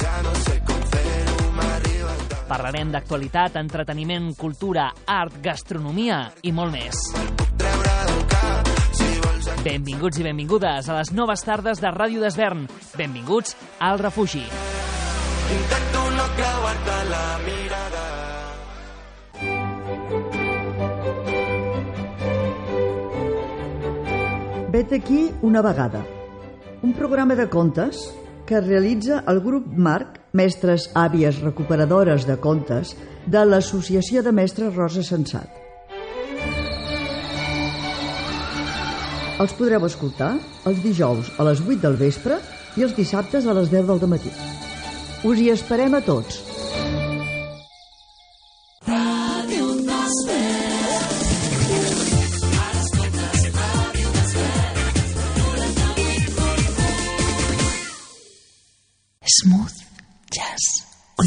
Ja no sé com fer-ho, m'arriba el tard. Parlarem d'actualitat, entreteniment, cultura, art, gastronomia i molt més. Benvinguts i benvingudes a les noves tardes de Ràdio d'Esvern. Benvinguts al refugi. Intento no creuar-te la mirada. Vet aquí una vegada. Un programa de contes que realitza el grup Marc, mestres àvies recuperadores de contes, de l'Associació de Mestres Rosa Sensat. Els podreu escoltar els dijous a les 8 del vespre i els dissabtes a les 10 del matí. Us hi esperem a tots. Smooth Jazz Club.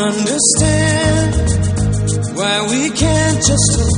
Understand why we can't just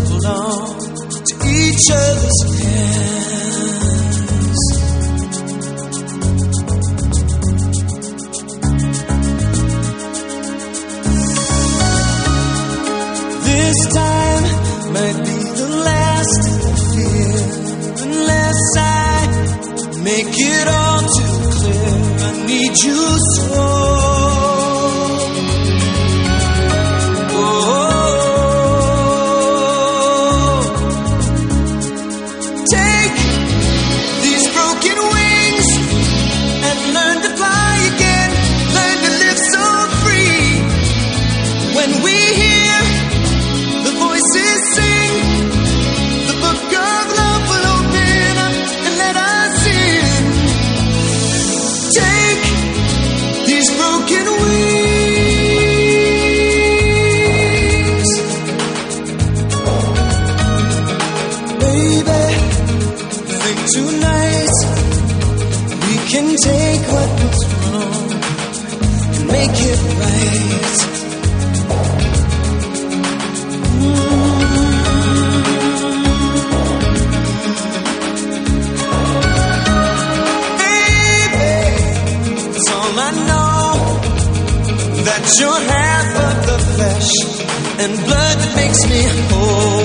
flesh and blood that makes me whole.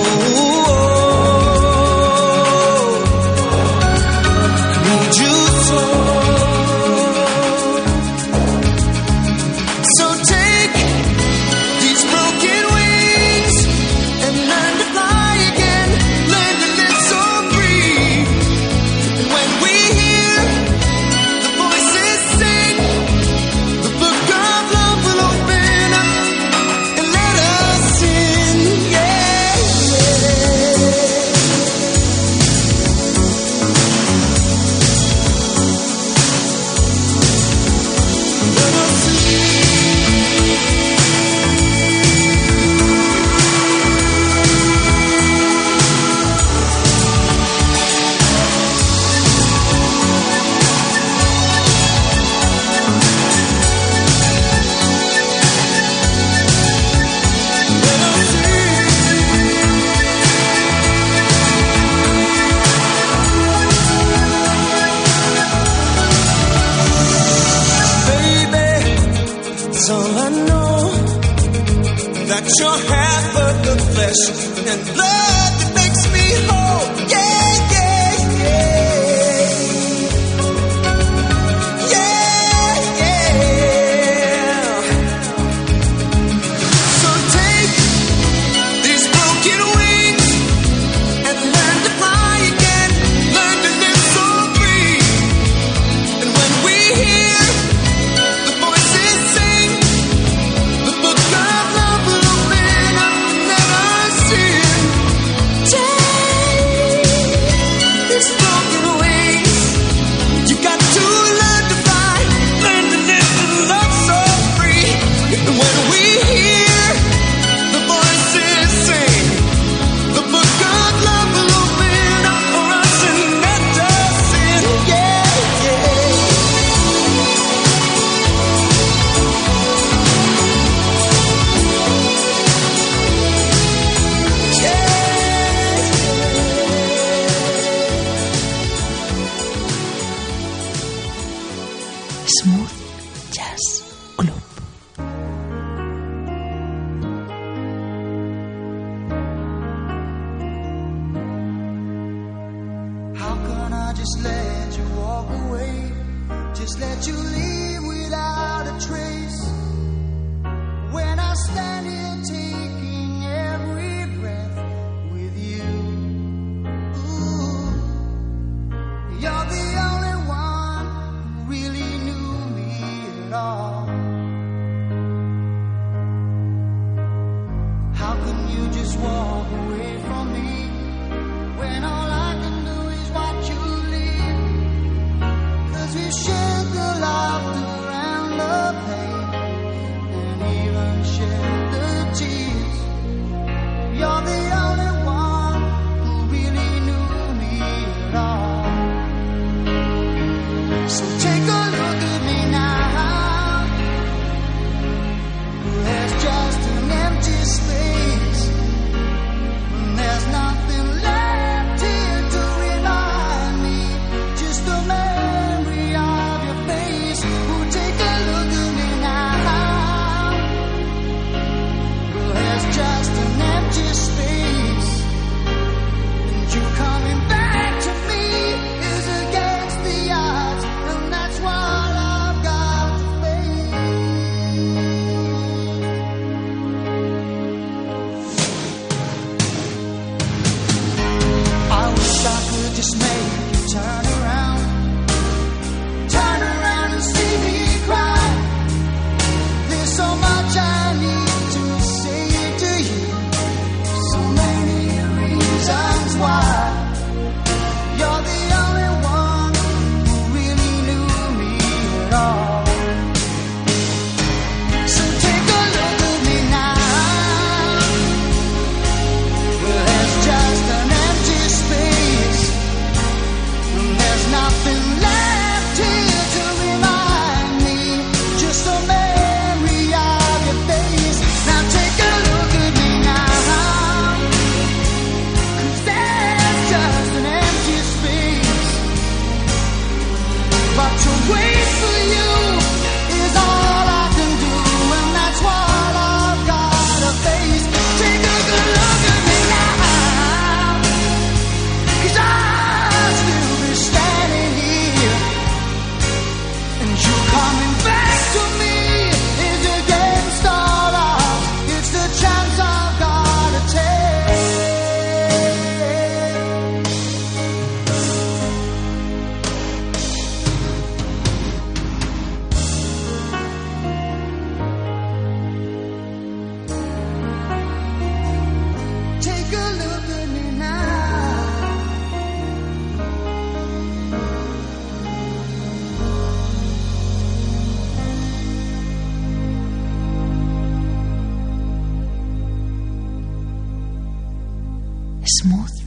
Smooth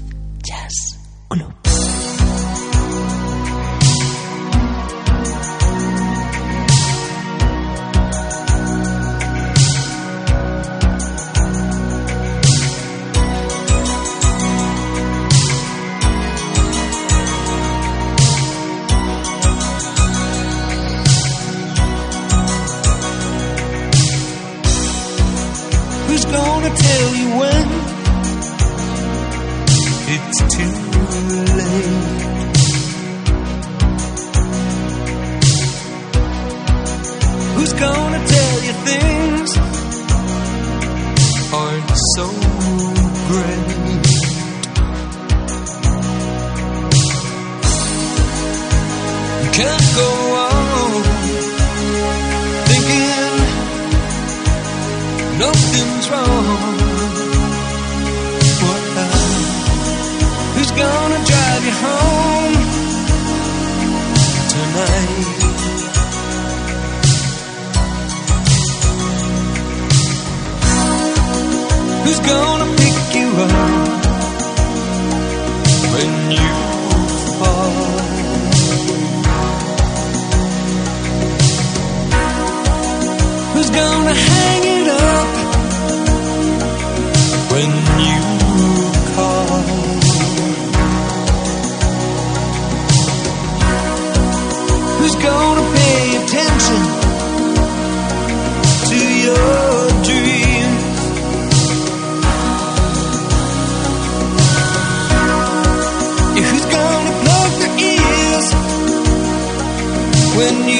when you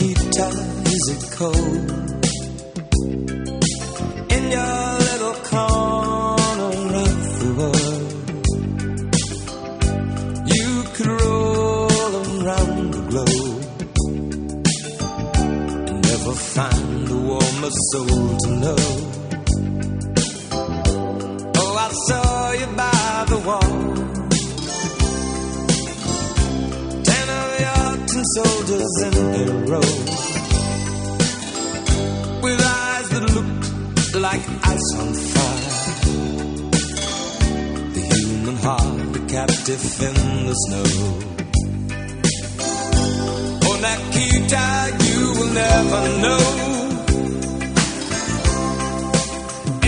guitar is it cold? In your little corner of the world, you could roll around the globe and never find a warmer soul to know. road with eyes that look like ice on fire. The human heart, a captive in the snow. Oh, on that key tag, you will never know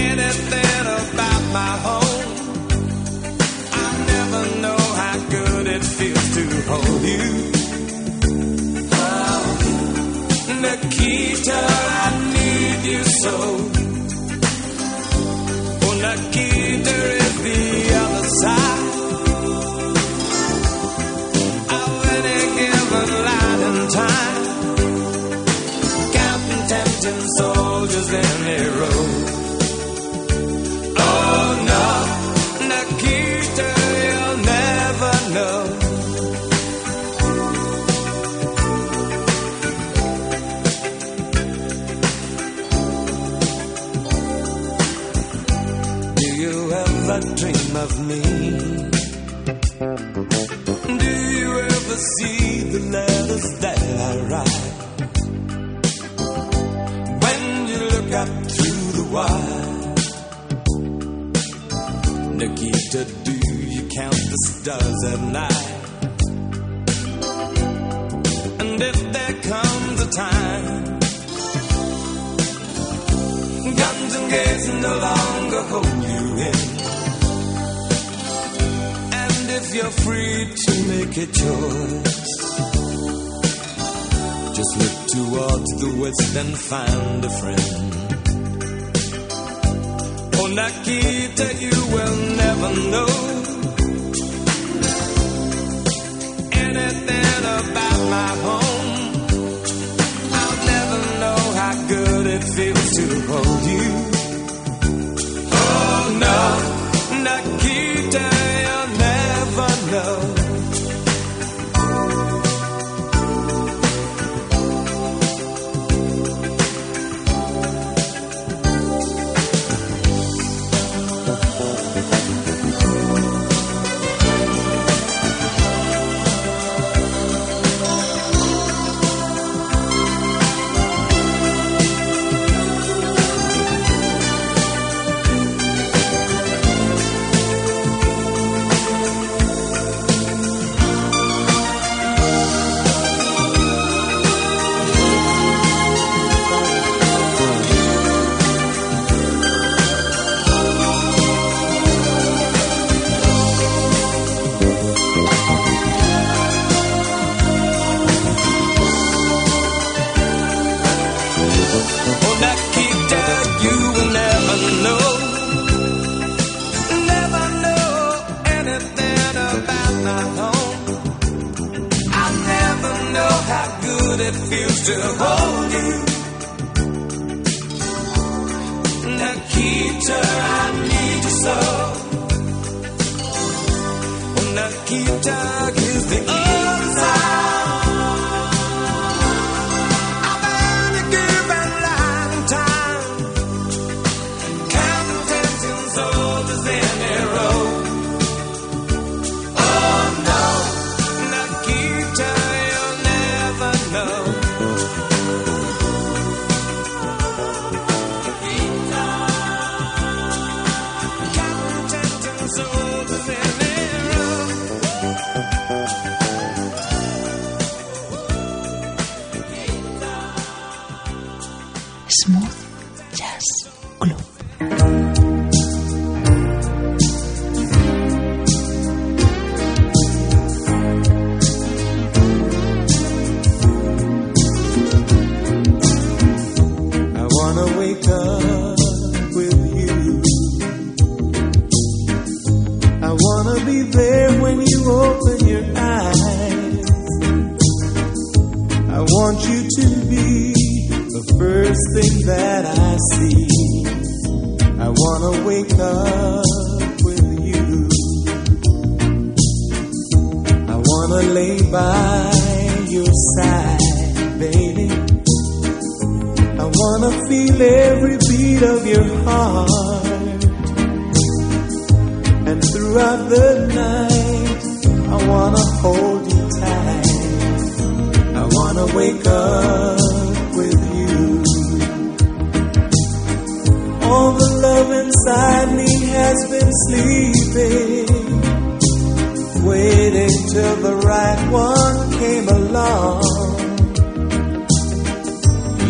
anything about my home. I never know how good it feels to hold you. Peter, I need you so. nookie to do. You count the stars at night. And if there comes a time, guns and gates no longer hold you in. And if you're free to make a choice, just look towards the west and find a friend. Oh, Nikita, you will never know anything about my home. I'll never know how good it feels to hold you. Oh no, good it feels to hold you. Nikita, I need you so. Nikita, is the other been waiting till the right one came along.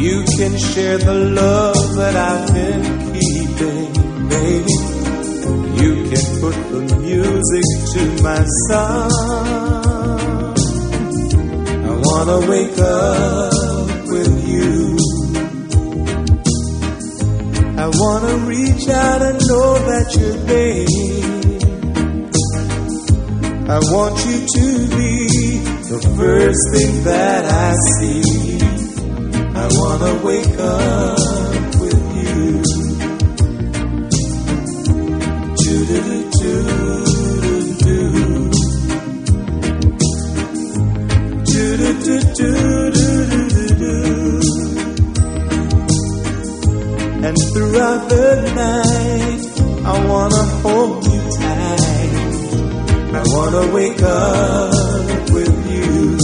You can share the love that I've been keeping, baby. You can put the music to my song. I wanna wake up wanna reach out and know that you're there. I want you to be the first thing that I see. I wanna wake up throughout the night, I wanna hold you tight. I wanna wake up with you.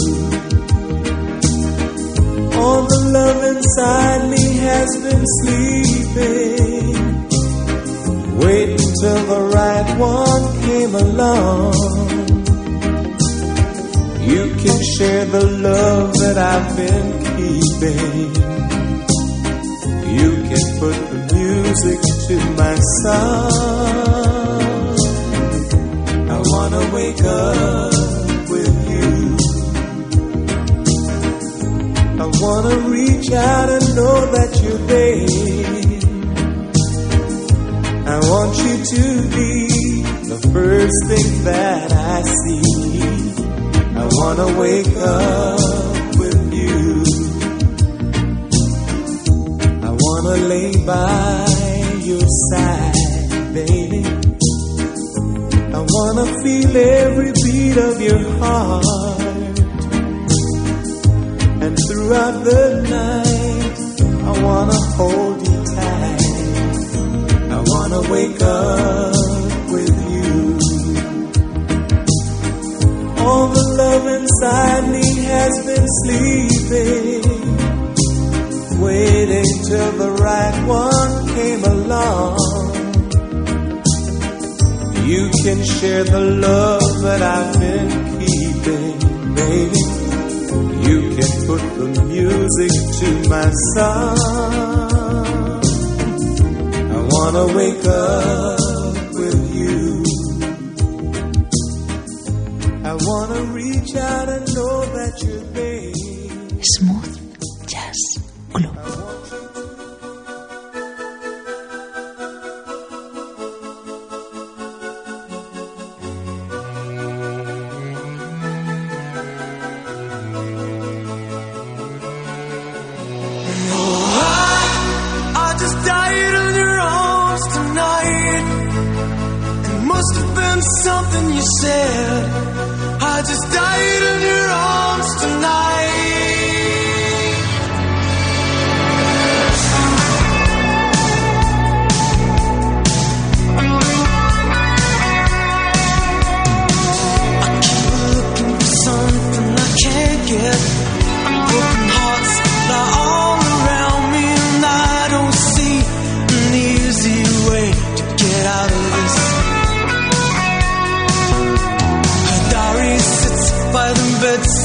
All the love inside me has been sleeping. Waiting till the right one came along. You can share the love that I've been keeping put the music to my song. I wanna wake up with you. I wanna reach out and know that you're there. I want you to be the first thing that I see. I wanna wake up. never lay by your side, baby. I wanna feel every beat of your heart. And throughout the night, I wanna hold you tight. I wanna wake up with you. All the love inside me has been sleeping waiting till the right one came along. You can share the love that I've been keeping, baby. You can put the music to my song. I wanna wake up with you. I wanna reach out and know that you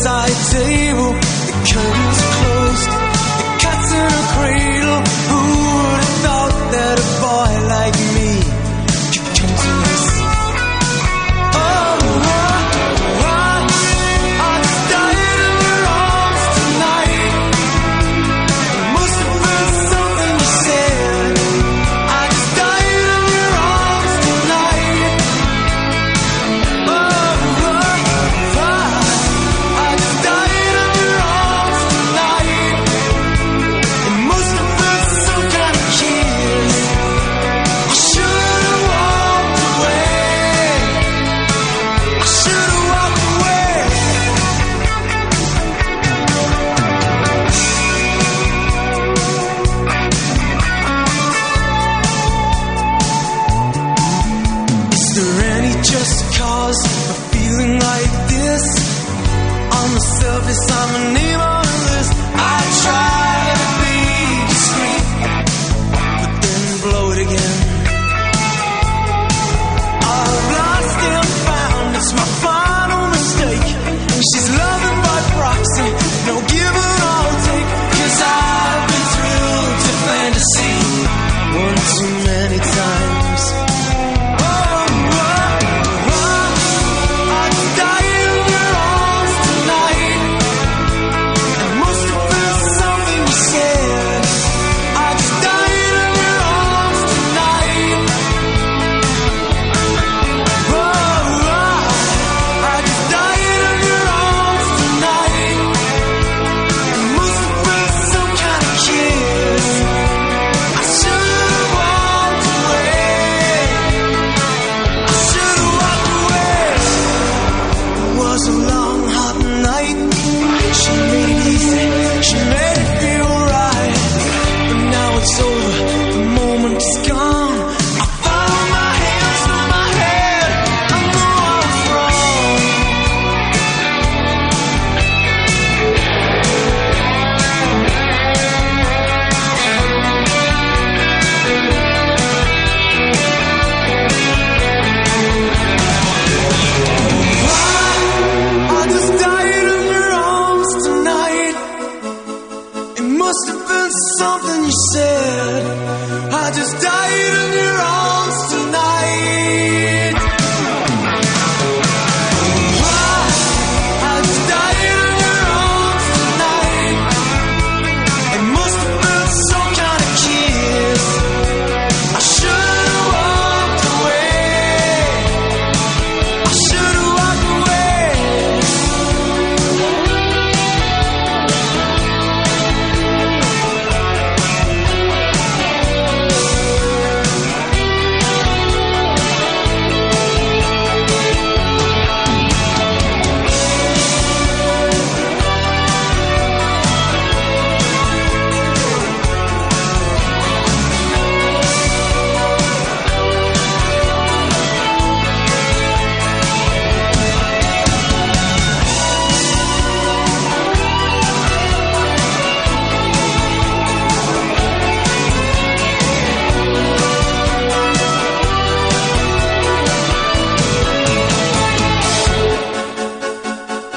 bedside table.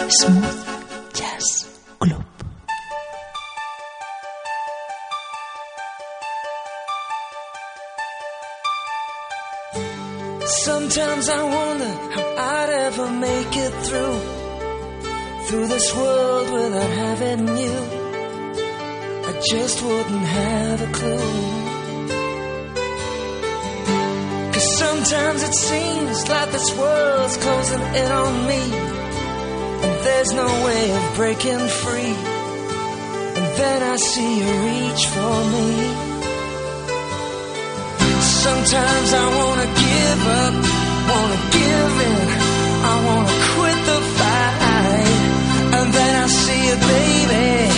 Smooth Jazz Club. Sometimes I wonder how I'd ever make it through through this world without having you. I just wouldn't have a clue. Cause sometimes it seems like this world's closing in on me there's no way of breaking free. And then I see you reach for me. Sometimes I wanna give up, wanna give in. I wanna quit the fight. And then I see you, baby.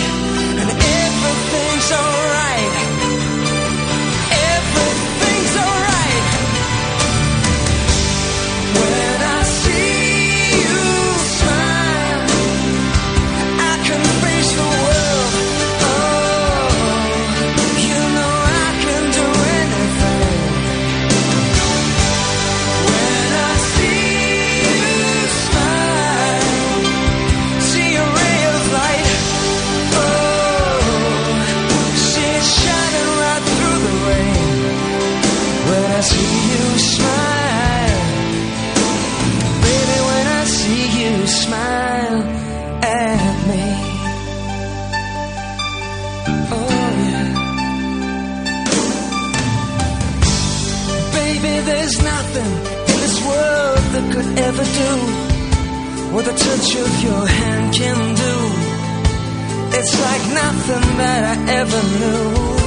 do what the touch of your hand can do. It's like nothing that I ever knew.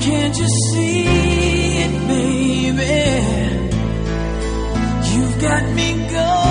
Can't you see it, baby? You've got me going